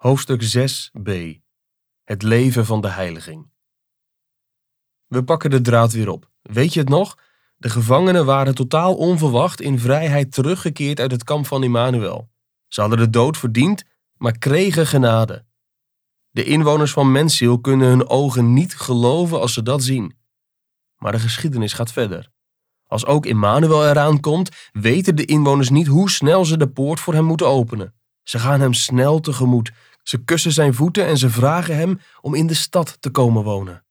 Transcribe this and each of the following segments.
Hoofdstuk 6b Het leven van de heiliging. We pakken de draad weer op. Weet je het nog? De gevangenen waren totaal onverwacht in vrijheid teruggekeerd uit het kamp van Immanuel. Ze hadden de dood verdiend, maar kregen genade. De inwoners van Mensiel kunnen hun ogen niet geloven als ze dat zien. Maar de geschiedenis gaat verder. Als ook Immanuel eraan komt, weten de inwoners niet hoe snel ze de poort voor hem moeten openen. Ze gaan hem snel tegemoet. Ze kussen zijn voeten en ze vragen hem om in de stad te komen wonen.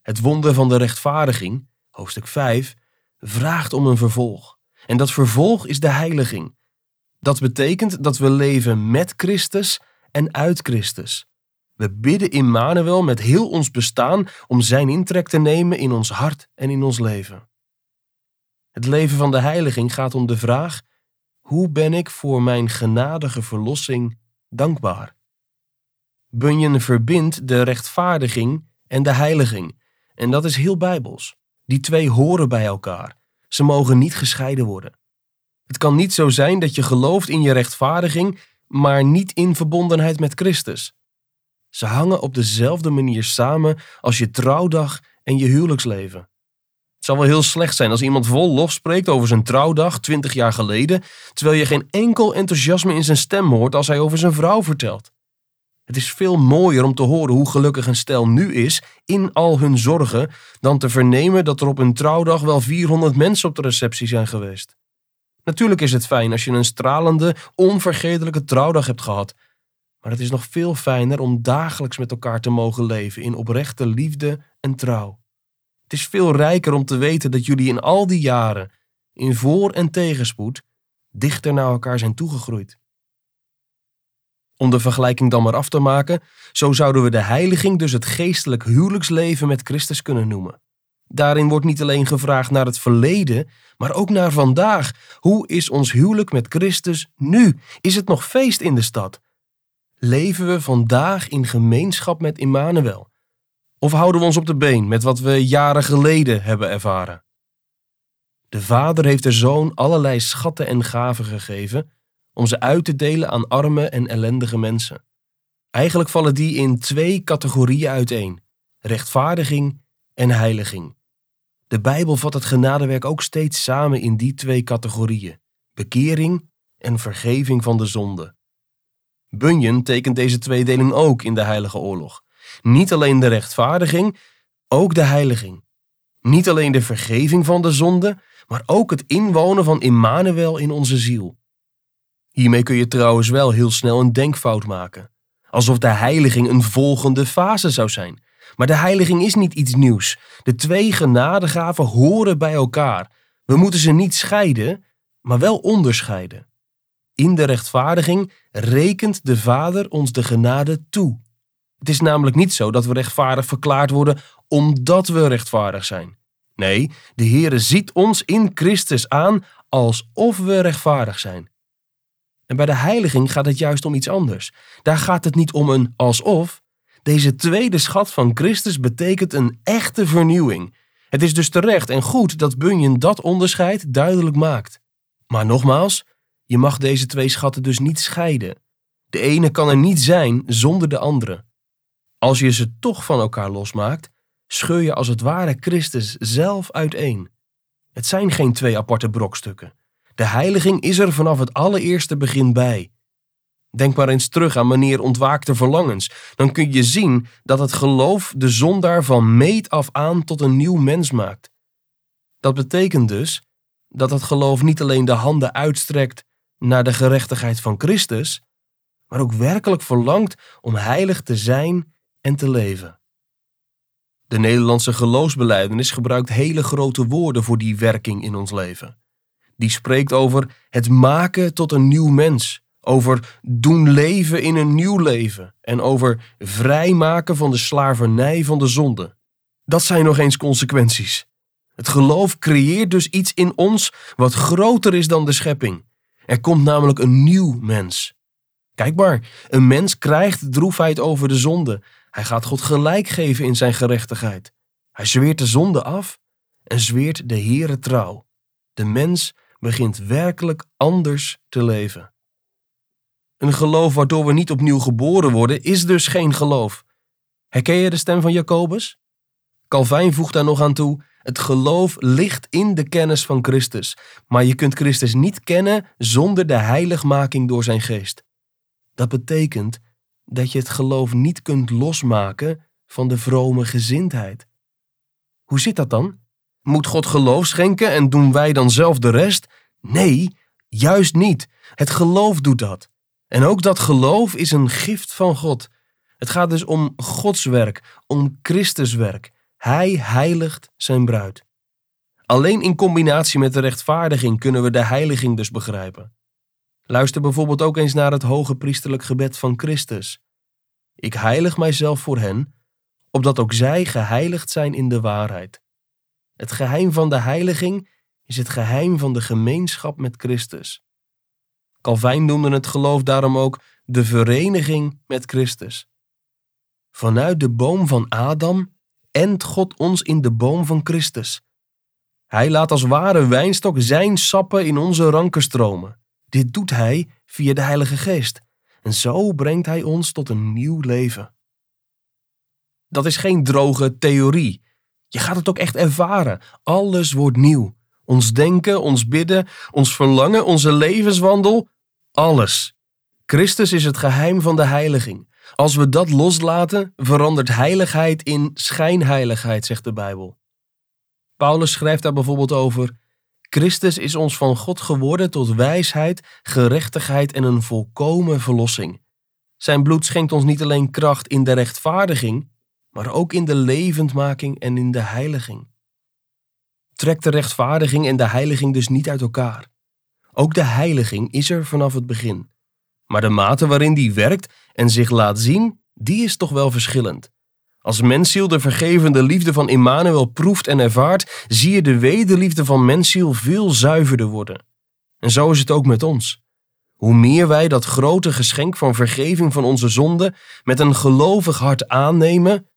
Het wonder van de rechtvaardiging, hoofdstuk 5, vraagt om een vervolg. En dat vervolg is de heiliging. Dat betekent dat we leven met Christus en uit Christus. We bidden Immanuel met heel ons bestaan om zijn intrek te nemen in ons hart en in ons leven. Het leven van de heiliging gaat om de vraag: hoe ben ik voor mijn genadige verlossing dankbaar? Bunyan verbindt de rechtvaardiging en de heiliging, en dat is heel bijbels. Die twee horen bij elkaar. Ze mogen niet gescheiden worden. Het kan niet zo zijn dat je gelooft in je rechtvaardiging, maar niet in verbondenheid met Christus. Ze hangen op dezelfde manier samen als je trouwdag en je huwelijksleven. Het zal wel heel slecht zijn als iemand vol lof spreekt over zijn trouwdag 20 jaar geleden, terwijl je geen enkel enthousiasme in zijn stem hoort als hij over zijn vrouw vertelt. Het is veel mooier om te horen hoe gelukkig een stel nu is in al hun zorgen, dan te vernemen dat er op een trouwdag wel 400 mensen op de receptie zijn geweest. Natuurlijk is het fijn als je een stralende, onvergetelijke trouwdag hebt gehad, maar het is nog veel fijner om dagelijks met elkaar te mogen leven in oprechte liefde en trouw. Het is veel rijker om te weten dat jullie in al die jaren, in voor- en tegenspoed, dichter naar elkaar zijn toegegroeid. Om de vergelijking dan maar af te maken, zo zouden we de heiliging dus het geestelijk huwelijksleven met Christus kunnen noemen. Daarin wordt niet alleen gevraagd naar het verleden, maar ook naar vandaag. Hoe is ons huwelijk met Christus nu? Is het nog feest in de stad? Leven we vandaag in gemeenschap met Immanuel? Of houden we ons op de been met wat we jaren geleden hebben ervaren? De Vader heeft de Zoon allerlei schatten en gaven gegeven om ze uit te delen aan arme en ellendige mensen. Eigenlijk vallen die in twee categorieën uiteen: rechtvaardiging en heiliging. De Bijbel vat het genadewerk ook steeds samen in die twee categorieën: bekering en vergeving van de zonde. Bunyan tekent deze tweedeling ook in de Heilige Oorlog. Niet alleen de rechtvaardiging, ook de heiliging. Niet alleen de vergeving van de zonde, maar ook het inwonen van Immanuel in onze ziel. Hiermee kun je trouwens wel heel snel een denkfout maken. Alsof de heiliging een volgende fase zou zijn. Maar de heiliging is niet iets nieuws. De twee genadegaven horen bij elkaar. We moeten ze niet scheiden, maar wel onderscheiden. In de rechtvaardiging rekent de Vader ons de genade toe. Het is namelijk niet zo dat we rechtvaardig verklaard worden omdat we rechtvaardig zijn. Nee, de Heere ziet ons in Christus aan alsof we rechtvaardig zijn. En bij de heiliging gaat het juist om iets anders. Daar gaat het niet om een alsof. Deze tweede schat van Christus betekent een echte vernieuwing. Het is dus terecht en goed dat Bunyan dat onderscheid duidelijk maakt. Maar nogmaals, je mag deze twee schatten dus niet scheiden. De ene kan er niet zijn zonder de andere. Als je ze toch van elkaar losmaakt, scheur je als het ware Christus zelf uiteen. Het zijn geen twee aparte brokstukken. De heiliging is er vanaf het allereerste begin bij. Denk maar eens terug aan meneer ontwaakte verlangens. Dan kun je zien dat het geloof de zondaar van meet af aan tot een nieuw mens maakt. Dat betekent dus dat het geloof niet alleen de handen uitstrekt naar de gerechtigheid van Christus, maar ook werkelijk verlangt om heilig te zijn en te leven. De Nederlandse geloofsbeleidenis gebruikt hele grote woorden voor die werking in ons leven. Die spreekt over het maken tot een nieuw mens, over doen leven in een nieuw leven en over vrijmaken van de slavernij van de zonde. Dat zijn nog eens consequenties. Het geloof creëert dus iets in ons wat groter is dan de schepping. Er komt namelijk een nieuw mens. Kijk maar, een mens krijgt droefheid over de zonde. Hij gaat God gelijk geven in zijn gerechtigheid. Hij zweert de zonde af en zweert de Heere trouw. De mens begint werkelijk anders te leven. Een geloof waardoor we niet opnieuw geboren worden, is dus geen geloof. Herken je de stem van Jacobus? Calvijn voegt daar nog aan toe: het geloof ligt in de kennis van Christus, maar je kunt Christus niet kennen zonder de heiligmaking door zijn geest. Dat betekent dat je het geloof niet kunt losmaken van de vrome gezindheid. Hoe zit dat dan? Moet God geloof schenken en doen wij dan zelf de rest? Nee, juist niet. Het geloof doet dat. En ook dat geloof is een gift van God. Het gaat dus om Gods werk, om Christus werk. Hij heiligt zijn bruid. Alleen in combinatie met de rechtvaardiging kunnen we de heiliging dus begrijpen. Luister bijvoorbeeld ook eens naar het hoge priesterlijk gebed van Christus. Ik heilig mijzelf voor hen, opdat ook zij geheiligd zijn in de waarheid. Het geheim van de heiliging is het geheim van de gemeenschap met Christus. Calvijn noemde het geloof daarom ook de vereniging met Christus. Vanuit de boom van Adam endt God ons in de boom van Christus. Hij laat als ware wijnstok zijn sappen in onze ranken stromen. Dit doet hij via de Heilige Geest. En zo brengt hij ons tot een nieuw leven. Dat is geen droge theorie. Je gaat het ook echt ervaren. Alles wordt nieuw. Ons denken, ons bidden, ons verlangen, onze levenswandel, alles. Christus is het geheim van de heiliging. Als we dat loslaten, verandert heiligheid in schijnheiligheid, zegt de Bijbel. Paulus schrijft daar bijvoorbeeld over: Christus is ons van God geworden tot wijsheid, gerechtigheid en een volkomen verlossing. Zijn bloed schenkt ons niet alleen kracht in de rechtvaardiging, maar ook in de levendmaking en in de heiliging. Trek de rechtvaardiging en de heiliging dus niet uit elkaar. Ook de heiliging is er vanaf het begin. Maar de mate waarin die werkt en zich laat zien, die is toch wel verschillend. Als mensziel de vergevende liefde van Immanuel proeft en ervaart, zie je de wederliefde van mensziel veel zuiverder worden. En zo is het ook met ons. Hoe meer wij dat grote geschenk van vergeving van onze zonden met een gelovig hart aannemen,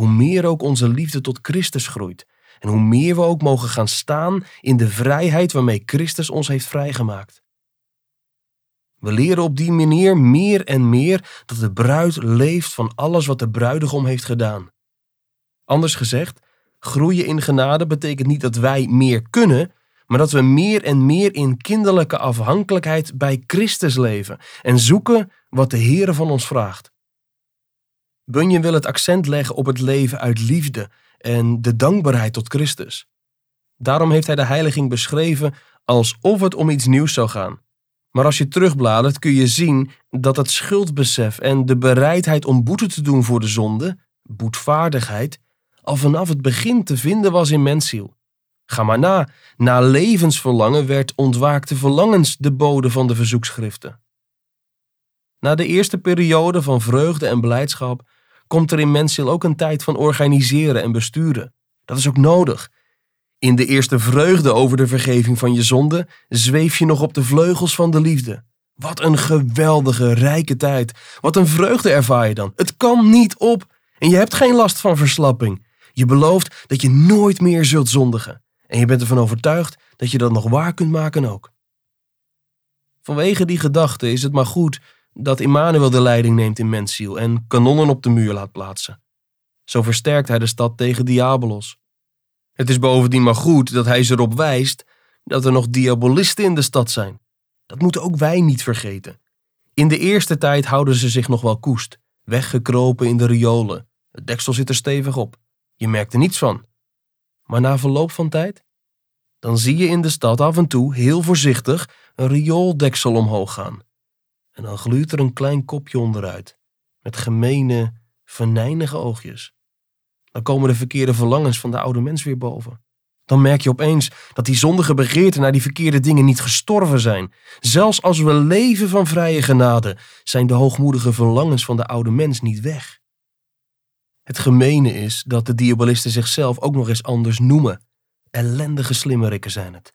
hoe meer ook onze liefde tot Christus groeit en hoe meer we ook mogen gaan staan in de vrijheid waarmee Christus ons heeft vrijgemaakt. We leren op die manier meer en meer dat de bruid leeft van alles wat de bruidegom heeft gedaan. Anders gezegd, groeien in genade betekent niet dat wij meer kunnen, maar dat we meer en meer in kinderlijke afhankelijkheid bij Christus leven en zoeken wat de Heere van ons vraagt. Bunyan wil het accent leggen op het leven uit liefde en de dankbaarheid tot Christus. Daarom heeft hij de heiliging beschreven alsof het om iets nieuws zou gaan. Maar als je terugbladert kun je zien dat het schuldbesef en de bereidheid om boete te doen voor de zonde, boetvaardigheid, al vanaf het begin te vinden was in mensziel. Ga maar na, na levensverlangen werd ontwaakte verlangens de bode van de verzoekschriften. Na de eerste periode van vreugde en blijdschap komt er in mensziel ook een tijd van organiseren en besturen. Dat is ook nodig. In de eerste vreugde over de vergeving van je zonde zweef je nog op de vleugels van de liefde. Wat een geweldige, rijke tijd. Wat een vreugde ervaar je dan. Het kan niet op. En je hebt geen last van verslapping. Je belooft dat je nooit meer zult zondigen. En je bent ervan overtuigd dat je dat nog waar kunt maken ook. Vanwege die gedachte is het maar goed dat Immanuel de leiding neemt in mensziel en kanonnen op de muur laat plaatsen. Zo versterkt hij de stad tegen Diabolos. Het is bovendien maar goed dat hij ze erop wijst dat er nog diabolisten in de stad zijn. Dat moeten ook wij niet vergeten. In de eerste tijd houden ze zich nog wel koest, weggekropen in de riolen. Het deksel zit er stevig op. Je merkt er niets van. Maar na verloop van tijd, dan zie je in de stad af en toe heel voorzichtig een riooldeksel omhoog gaan. En dan gluurt er een klein kopje onderuit, met gemene, venijnige oogjes. Dan komen de verkeerde verlangens van de oude mens weer boven. Dan merk je opeens dat die zondige begeerten naar die verkeerde dingen niet gestorven zijn. Zelfs als we leven van vrije genade, zijn de hoogmoedige verlangens van de oude mens niet weg. Het gemene is dat de diabolisten zichzelf ook nog eens anders noemen. Ellendige slimmerikken zijn het.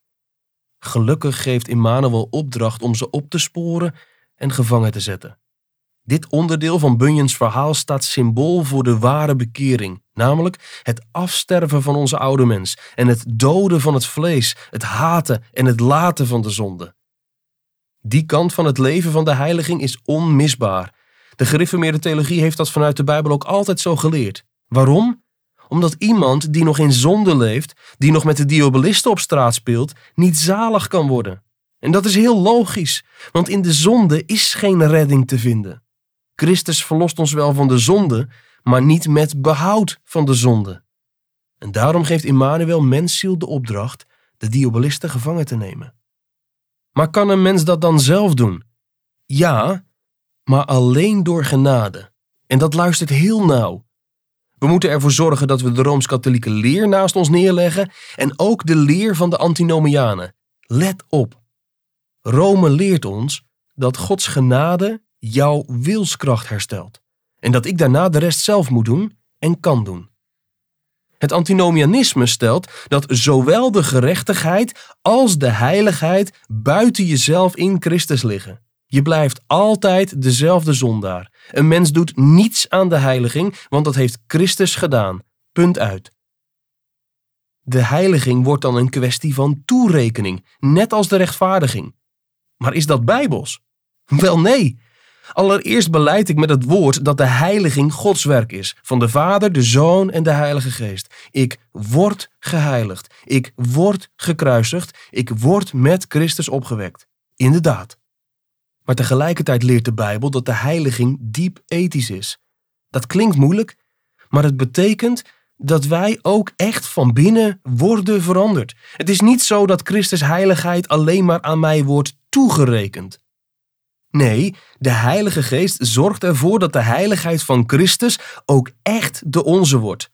Gelukkig geeft Immanuel opdracht om ze op te sporen en gevangen te zetten. Dit onderdeel van Bunyan's verhaal staat symbool voor de ware bekering, namelijk het afsterven van onze oude mens en het doden van het vlees, het haten en het laten van de zonde. Die kant van het leven van de heiliging is onmisbaar. De gereformeerde theologie heeft dat vanuit de Bijbel ook altijd zo geleerd. Waarom? Omdat iemand die nog in zonde leeft, die nog met de diabolisten op straat speelt, niet zalig kan worden. En dat is heel logisch, want in de zonde is geen redding te vinden. Christus verlost ons wel van de zonde, maar niet met behoud van de zonde. En daarom geeft Immanuel mensziel de opdracht de diabolisten gevangen te nemen. Maar kan een mens dat dan zelf doen? Ja, maar alleen door genade. En dat luistert heel nauw. We moeten ervoor zorgen dat we de rooms-katholieke leer naast ons neerleggen en ook de leer van de antinomianen. Let op. Rome leert ons dat Gods genade jouw wilskracht herstelt en dat ik daarna de rest zelf moet doen en kan doen. Het antinomianisme stelt dat zowel de gerechtigheid als de heiligheid buiten jezelf in Christus liggen. Je blijft altijd dezelfde zondaar. Een mens doet niets aan de heiliging, want dat heeft Christus gedaan. Punt uit. De heiliging wordt dan een kwestie van toerekening, net als de rechtvaardiging. Maar is dat bijbels? Wel nee. Allereerst beleid ik met het woord dat de heiliging Gods werk is, van de Vader, de Zoon en de Heilige Geest. Ik word geheiligd, ik word gekruisigd, ik word met Christus opgewekt. Inderdaad. Maar tegelijkertijd leert de Bijbel dat de heiliging diep ethisch is. Dat klinkt moeilijk, maar het betekent dat wij ook echt van binnen worden veranderd. Het is niet zo dat Christus heiligheid alleen maar aan mij wordt toegerekend. Nee, de Heilige Geest zorgt ervoor dat de heiligheid van Christus ook echt de onze wordt.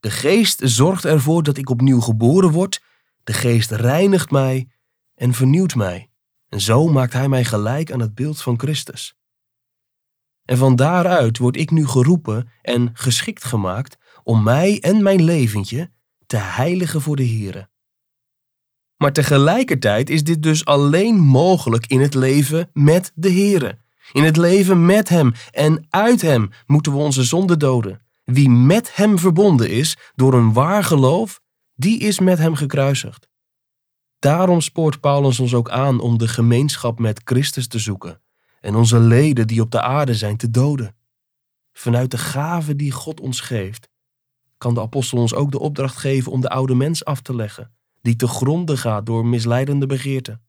De Geest zorgt ervoor dat ik opnieuw geboren word. De Geest reinigt mij en vernieuwt mij. En zo maakt Hij mij gelijk aan het beeld van Christus. En van daaruit word ik nu geroepen en geschikt gemaakt om mij en mijn leventje te heiligen voor de Here. Maar tegelijkertijd is dit dus alleen mogelijk in het leven met de Here. In het leven met Hem en uit Hem moeten we onze zonde doden. Wie met Hem verbonden is door een waar geloof, die is met Hem gekruisigd. Daarom spoort Paulus ons ook aan om de gemeenschap met Christus te zoeken en onze leden die op de aarde zijn te doden. Vanuit de gave die God ons geeft, kan de apostel ons ook de opdracht geven om de oude mens af te leggen, die te gronde gaat door misleidende begeerten.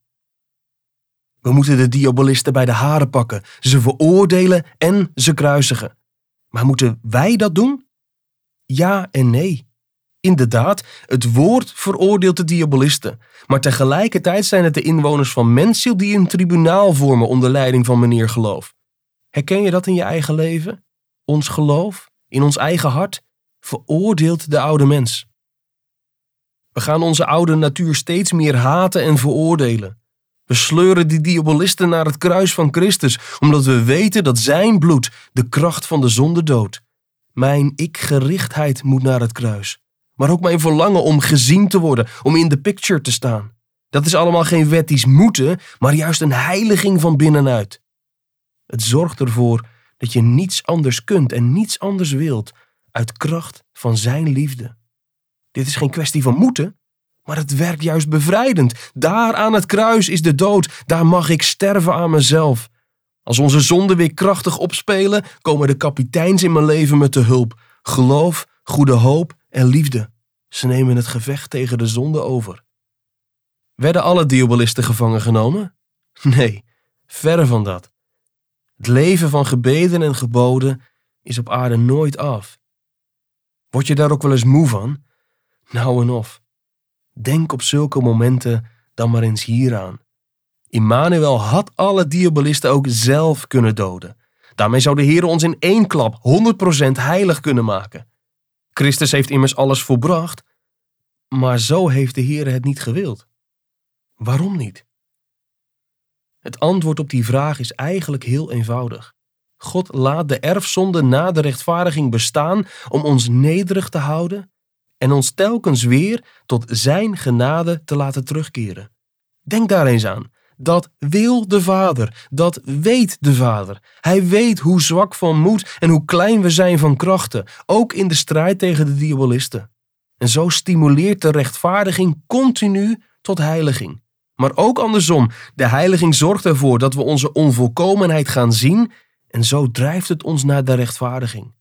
We moeten de diabolisten bij de haren pakken, ze veroordelen en ze kruisigen. Maar moeten wij dat doen? Ja en nee. Inderdaad, het woord veroordeelt de diabolisten, maar tegelijkertijd zijn het de inwoners van Mensiel die een tribunaal vormen onder leiding van meneer geloof. Herken je dat in je eigen leven? Ons geloof, in ons eigen hart, veroordeelt de oude mens. We gaan onze oude natuur steeds meer haten en veroordelen. We sleuren die diabolisten naar het kruis van Christus, omdat we weten dat zijn bloed de kracht van de zonde doodt. Mijn ik-gerichtheid moet naar het kruis maar ook mijn verlangen om gezien te worden, om in de picture te staan. Dat is allemaal geen wettisch moeten, maar juist een heiliging van binnenuit. Het zorgt ervoor dat je niets anders kunt en niets anders wilt uit kracht van Zijn liefde. Dit is geen kwestie van moeten, maar het werkt juist bevrijdend. Daar aan het kruis is de dood, daar mag ik sterven aan mezelf. Als onze zonden weer krachtig opspelen, komen de kapiteins in mijn leven me te hulp. Geloof, goede hoop en liefde. Ze nemen het gevecht tegen de zonde over. Werden alle diabolisten gevangen genomen? Nee, verre van dat. Het leven van gebeden en geboden is op aarde nooit af. Word je daar ook wel eens moe van? Nou en of. Denk op zulke momenten dan maar eens hieraan. Immanuel had alle diabolisten ook zelf kunnen doden. Daarmee zou de Heer ons in één klap 100% heilig kunnen maken. Christus heeft immers alles volbracht, maar zo heeft de Heer het niet gewild. Waarom niet? Het antwoord op die vraag is eigenlijk heel eenvoudig. God laat de erfzonde na de rechtvaardiging bestaan om ons nederig te houden en ons telkens weer tot Zijn genade te laten terugkeren. Denk daar eens aan. Dat wil de Vader. Dat weet de Vader. Hij weet hoe zwak van moed en hoe klein we zijn van krachten, ook in de strijd tegen de diabolisten. En zo stimuleert de rechtvaardiging continu tot heiliging. Maar ook andersom, de heiliging zorgt ervoor dat we onze onvolkomenheid gaan zien en zo drijft het ons naar de rechtvaardiging.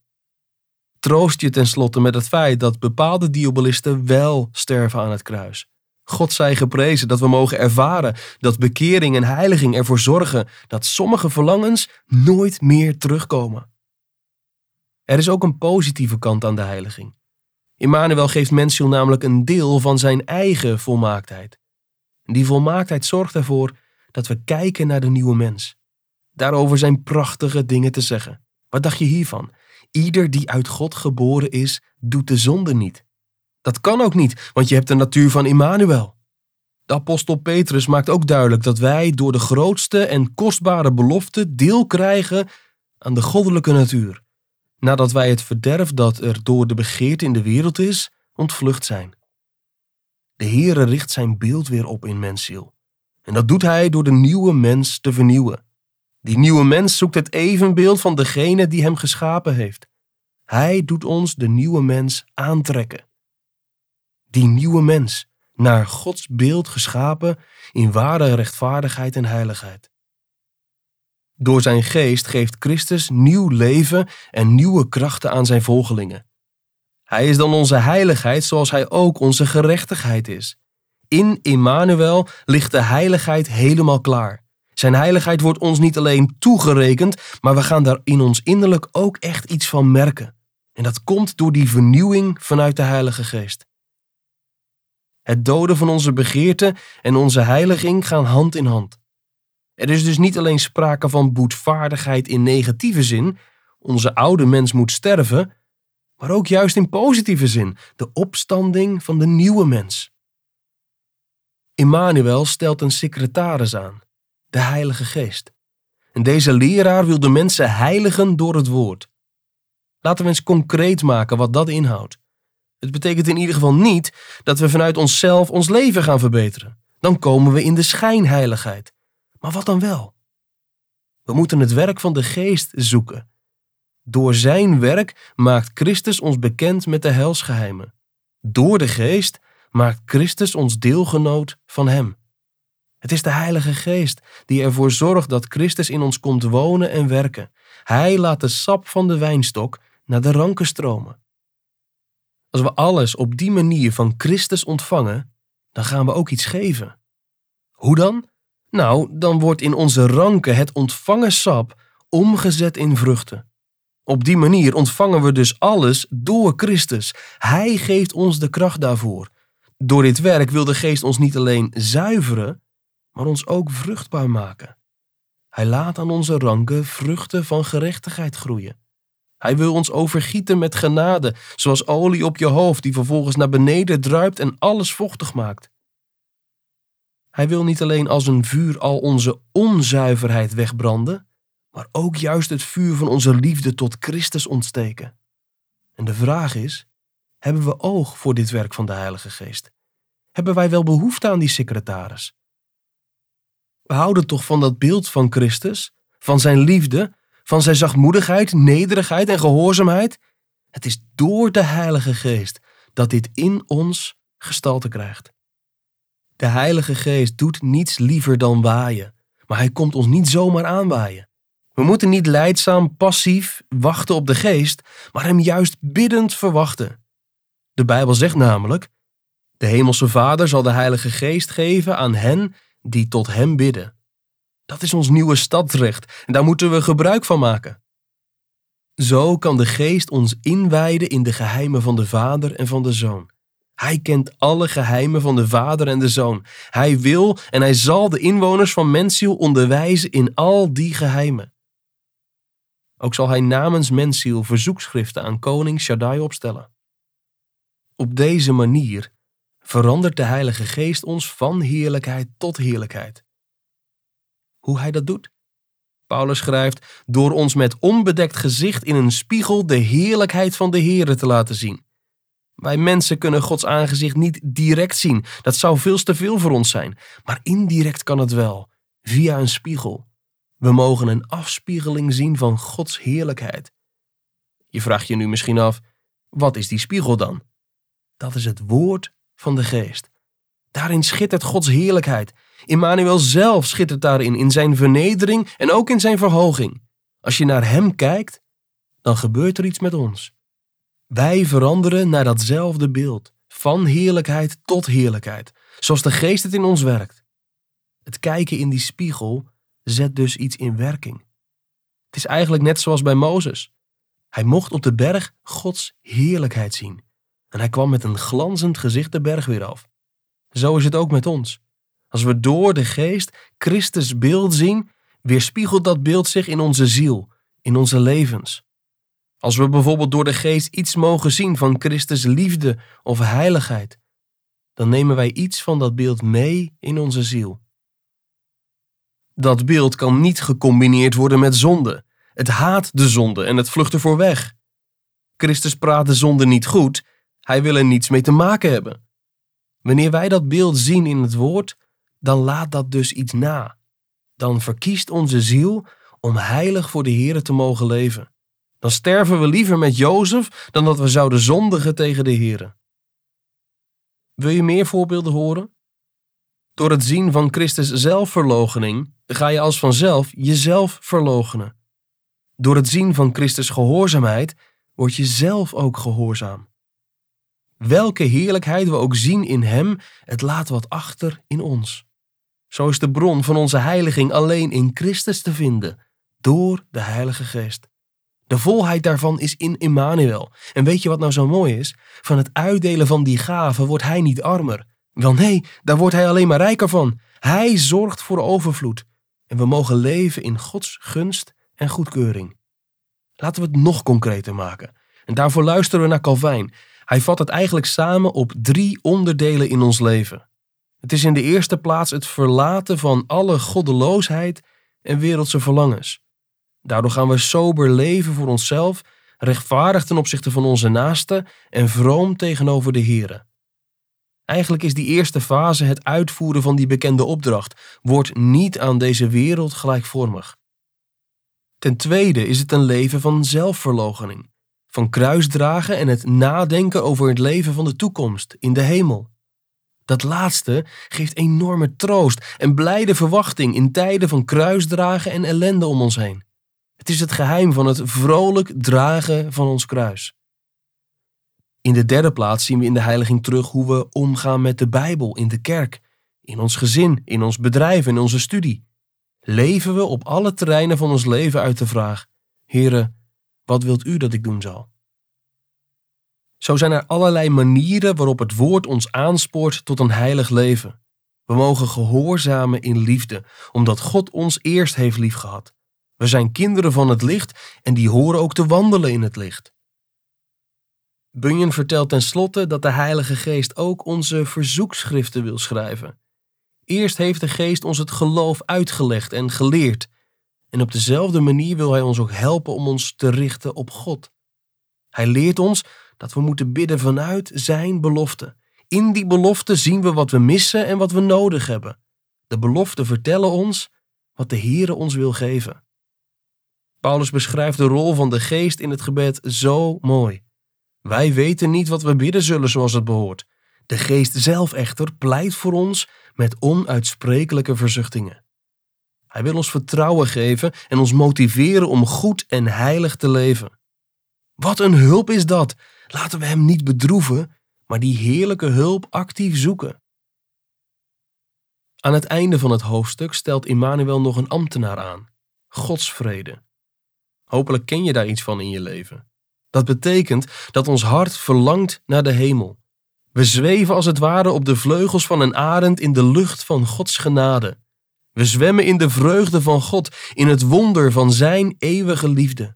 Troost je tenslotte met het feit dat bepaalde diabolisten wel sterven aan het kruis. God zij geprezen dat we mogen ervaren dat bekering en heiliging ervoor zorgen dat sommige verlangens nooit meer terugkomen. Er is ook een positieve kant aan de heiliging. Immanuel geeft Mensiel namelijk een deel van zijn eigen volmaaktheid. Die volmaaktheid zorgt ervoor dat we kijken naar de nieuwe mens. Daarover zijn prachtige dingen te zeggen. Wat dacht je hiervan? Ieder die uit God geboren is, doet de zonde niet. Dat kan ook niet, want je hebt de natuur van Immanuel. De apostel Petrus maakt ook duidelijk dat wij door de grootste en kostbare belofte deel krijgen aan de goddelijke natuur, nadat wij het verderf dat er door de begeerte in de wereld is, ontvlucht zijn. De Heere richt zijn beeld weer op in mensziel. En dat doet hij door de nieuwe mens te vernieuwen. Die nieuwe mens zoekt het evenbeeld van degene die hem geschapen heeft. Hij doet ons de nieuwe mens aantrekken. Die nieuwe mens, naar Gods beeld geschapen in ware rechtvaardigheid en heiligheid. Door zijn geest geeft Christus nieuw leven en nieuwe krachten aan zijn volgelingen. Hij is dan onze heiligheid zoals hij ook onze gerechtigheid is. In Immanuel ligt de heiligheid helemaal klaar. Zijn heiligheid wordt ons niet alleen toegerekend, maar we gaan daar in ons innerlijk ook echt iets van merken. En dat komt door die vernieuwing vanuit de Heilige Geest. Het doden van onze begeerten en onze heiliging gaan hand in hand. Er is dus niet alleen sprake van boetvaardigheid in negatieve zin, onze oude mens moet sterven, maar ook juist in positieve zin, de opstanding van de nieuwe mens. Immanuel stelt een secretaris aan, de Heilige Geest. En deze leraar wil de mensen heiligen door het woord. Laten we eens concreet maken wat dat inhoudt. Het betekent in ieder geval niet dat we vanuit onszelf ons leven gaan verbeteren. Dan komen we in de schijnheiligheid. Maar wat dan wel? We moeten het werk van de geest zoeken. Door zijn werk maakt Christus ons bekend met de helsgeheimen. Door de geest maakt Christus ons deelgenoot van hem. Het is de Heilige Geest die ervoor zorgt dat Christus in ons komt wonen en werken. Hij laat de sap van de wijnstok naar de ranken stromen. Als we alles op die manier van Christus ontvangen, dan gaan we ook iets geven. Hoe dan? Nou, dan wordt in onze ranken het ontvangen sap omgezet in vruchten. Op die manier ontvangen we dus alles door Christus. Hij geeft ons de kracht daarvoor. Door dit werk wil de Geest ons niet alleen zuiveren, maar ons ook vruchtbaar maken. Hij laat aan onze ranken vruchten van gerechtigheid groeien. Hij wil ons overgieten met genade, zoals olie op je hoofd die vervolgens naar beneden druipt en alles vochtig maakt. Hij wil niet alleen als een vuur al onze onzuiverheid wegbranden, maar ook juist het vuur van onze liefde tot Christus ontsteken. En de vraag is: hebben we oog voor dit werk van de Heilige Geest? Hebben wij wel behoefte aan die secretaris? Houden toch van dat beeld van Christus, van zijn liefde, van zijn zachtmoedigheid, nederigheid en gehoorzaamheid? Het is door de Heilige Geest dat dit in ons gestalte krijgt. De Heilige Geest doet niets liever dan waaien, maar hij komt ons niet zomaar aanwaaien. We moeten niet leidzaam, passief wachten op de Geest, maar hem juist biddend verwachten. De Bijbel zegt namelijk: De Hemelse Vader zal de Heilige Geest geven aan hen die tot hem bidden. Dat is ons nieuwe stadsrecht en daar moeten we gebruik van maken. Zo kan de Geest ons inwijden in de geheimen van de Vader en van de Zoon. Hij kent alle geheimen van de Vader en de Zoon. Hij wil en hij zal de inwoners van Mensiel onderwijzen in al die geheimen. Ook zal hij namens Mensiel verzoekschriften aan koning Shaddai opstellen. Op deze manier verandert de Heilige Geest ons van heerlijkheid tot heerlijkheid. Hoe hij dat doet? Paulus schrijft: door ons met onbedekt gezicht in een spiegel de heerlijkheid van de Heere te laten zien. Wij mensen kunnen Gods aangezicht niet direct zien. Dat zou veel te veel voor ons zijn. Maar indirect kan het wel, via een spiegel. We mogen een afspiegeling zien van Gods heerlijkheid. Je vraagt je nu misschien af: wat is die spiegel dan? Dat is het woord van de geest. Daarin schittert Gods heerlijkheid. Immanuel zelf schittert daarin, in zijn vernedering en ook in zijn verhoging. Als je naar hem kijkt, dan gebeurt er iets met ons. Wij veranderen naar datzelfde beeld, van heerlijkheid tot heerlijkheid, zoals de geest het in ons werkt. Het kijken in die spiegel zet dus iets in werking. Het is eigenlijk net zoals bij Mozes. Hij mocht op de berg Gods heerlijkheid zien. En hij kwam met een glanzend gezicht de berg weer af. Zo is het ook met ons. Als we door de geest Christus beeld zien, weerspiegelt dat beeld zich in onze ziel, in onze levens. Als we bijvoorbeeld door de geest iets mogen zien van Christus liefde of heiligheid, dan nemen wij iets van dat beeld mee in onze ziel. Dat beeld kan niet gecombineerd worden met zonde. Het haat de zonde en het vlucht ervoor weg. Christus praat de zonde niet goed, hij wil er niets mee te maken hebben. Wanneer wij dat beeld zien in het woord, dan laat dat dus iets na. Dan verkiest onze ziel om heilig voor de Heer te mogen leven. Dan sterven we liever met Jozef dan dat we zouden zondigen tegen de Heer. Wil je meer voorbeelden horen? Door het zien van Christus zelfverloochening ga je als vanzelf jezelf verloochenen. Door het zien van Christus gehoorzaamheid word je zelf ook gehoorzaam. Welke heerlijkheid we ook zien in Hem, het laat wat achter in ons. Zo is de bron van onze heiliging alleen in Christus te vinden, door de Heilige Geest. De volheid daarvan is in Immanuel. En weet je wat nou zo mooi is? Van het uitdelen van die gaven wordt hij niet armer. Wel nee, daar wordt hij alleen maar rijker van. Hij zorgt voor overvloed. En we mogen leven in Gods gunst en goedkeuring. Laten we het nog concreter maken. En daarvoor luisteren we naar Calvijn. Hij vat het eigenlijk samen op drie onderdelen in ons leven. Het is in de eerste plaats het verlaten van alle goddeloosheid en wereldse verlangens. Daardoor gaan we sober leven voor onszelf, rechtvaardig ten opzichte van onze naasten en vroom tegenover de Here. Eigenlijk is die eerste fase het uitvoeren van die bekende opdracht. Word niet aan deze wereld gelijkvormig. Ten tweede is het een leven van zelfverloochening, van kruisdragen en het nadenken over het leven van de toekomst in de hemel. Dat laatste geeft enorme troost en blijde verwachting in tijden van kruisdragen en ellende om ons heen. Het is het geheim van het vrolijk dragen van ons kruis. In de derde plaats zien we in de heiliging terug hoe we omgaan met de Bijbel in de kerk, in ons gezin, in ons bedrijf, in onze studie. Leven we op alle terreinen van ons leven uit de vraag: Here, wat wilt u dat ik doen zal? Zo zijn er allerlei manieren waarop het woord ons aanspoort tot een heilig leven. We mogen gehoorzamen in liefde, omdat God ons eerst heeft liefgehad. We zijn kinderen van het licht en die horen ook te wandelen in het licht. Bunyan vertelt tenslotte dat de Heilige Geest ook onze verzoekschriften wil schrijven. Eerst heeft de Geest ons het geloof uitgelegd en geleerd, en op dezelfde manier wil Hij ons ook helpen om ons te richten op God. Hij leert ons dat we moeten bidden vanuit Zijn belofte. In die belofte zien we wat we missen en wat we nodig hebben. De beloften vertellen ons wat de Heere ons wil geven. Paulus beschrijft de rol van de geest in het gebed zo mooi. Wij weten niet wat we bidden zullen zoals het behoort. De geest zelf echter pleit voor ons met onuitsprekelijke verzuchtingen. Hij wil ons vertrouwen geven en ons motiveren om goed en heilig te leven. Wat een hulp is dat! Laten we hem niet bedroeven, maar die heerlijke hulp actief zoeken. Aan het einde van het hoofdstuk stelt Immanuel nog een ambtenaar aan: Gods vrede. Hopelijk ken je daar iets van in je leven. Dat betekent dat ons hart verlangt naar de hemel. We zweven als het ware op de vleugels van een arend in de lucht van Gods genade. We zwemmen in de vreugde van God, in het wonder van Zijn eeuwige liefde.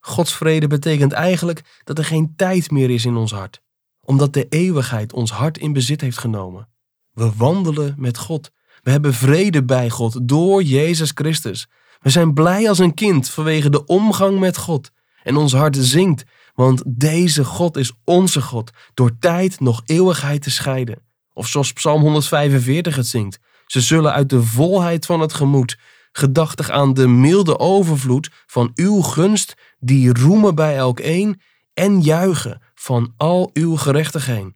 Gods vrede betekent eigenlijk dat er geen tijd meer is in ons hart, omdat de eeuwigheid ons hart in bezit heeft genomen. We wandelen met God. We hebben vrede bij God door Jezus Christus. We zijn blij als een kind vanwege de omgang met God. En ons hart zingt, want deze God is onze God, door tijd nog eeuwigheid te scheiden. Of zoals Psalm 145 het zingt. Ze zullen uit de volheid van het gemoed, gedachtig aan de milde overvloed van uw gunst, die roemen bij elk een en juichen van al uw gerechtigheid.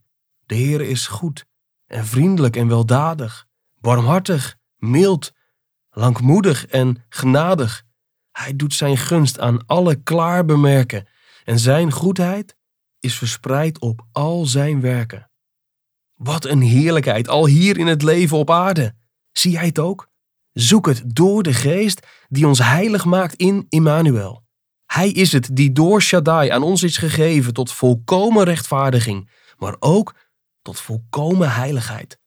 De Heer is goed en vriendelijk en weldadig, barmhartig, mild, langmoedig en genadig. Hij doet zijn gunst aan alle klaar bemerken en zijn goedheid is verspreid op al zijn werken. Wat een heerlijkheid, al hier in het leven op aarde. Zie jij het ook? Zoek het door de geest die ons heilig maakt in Immanuel. Hij is het die door Shaddai aan ons is gegeven tot volkomen rechtvaardiging, maar ook tot volkomen heiligheid.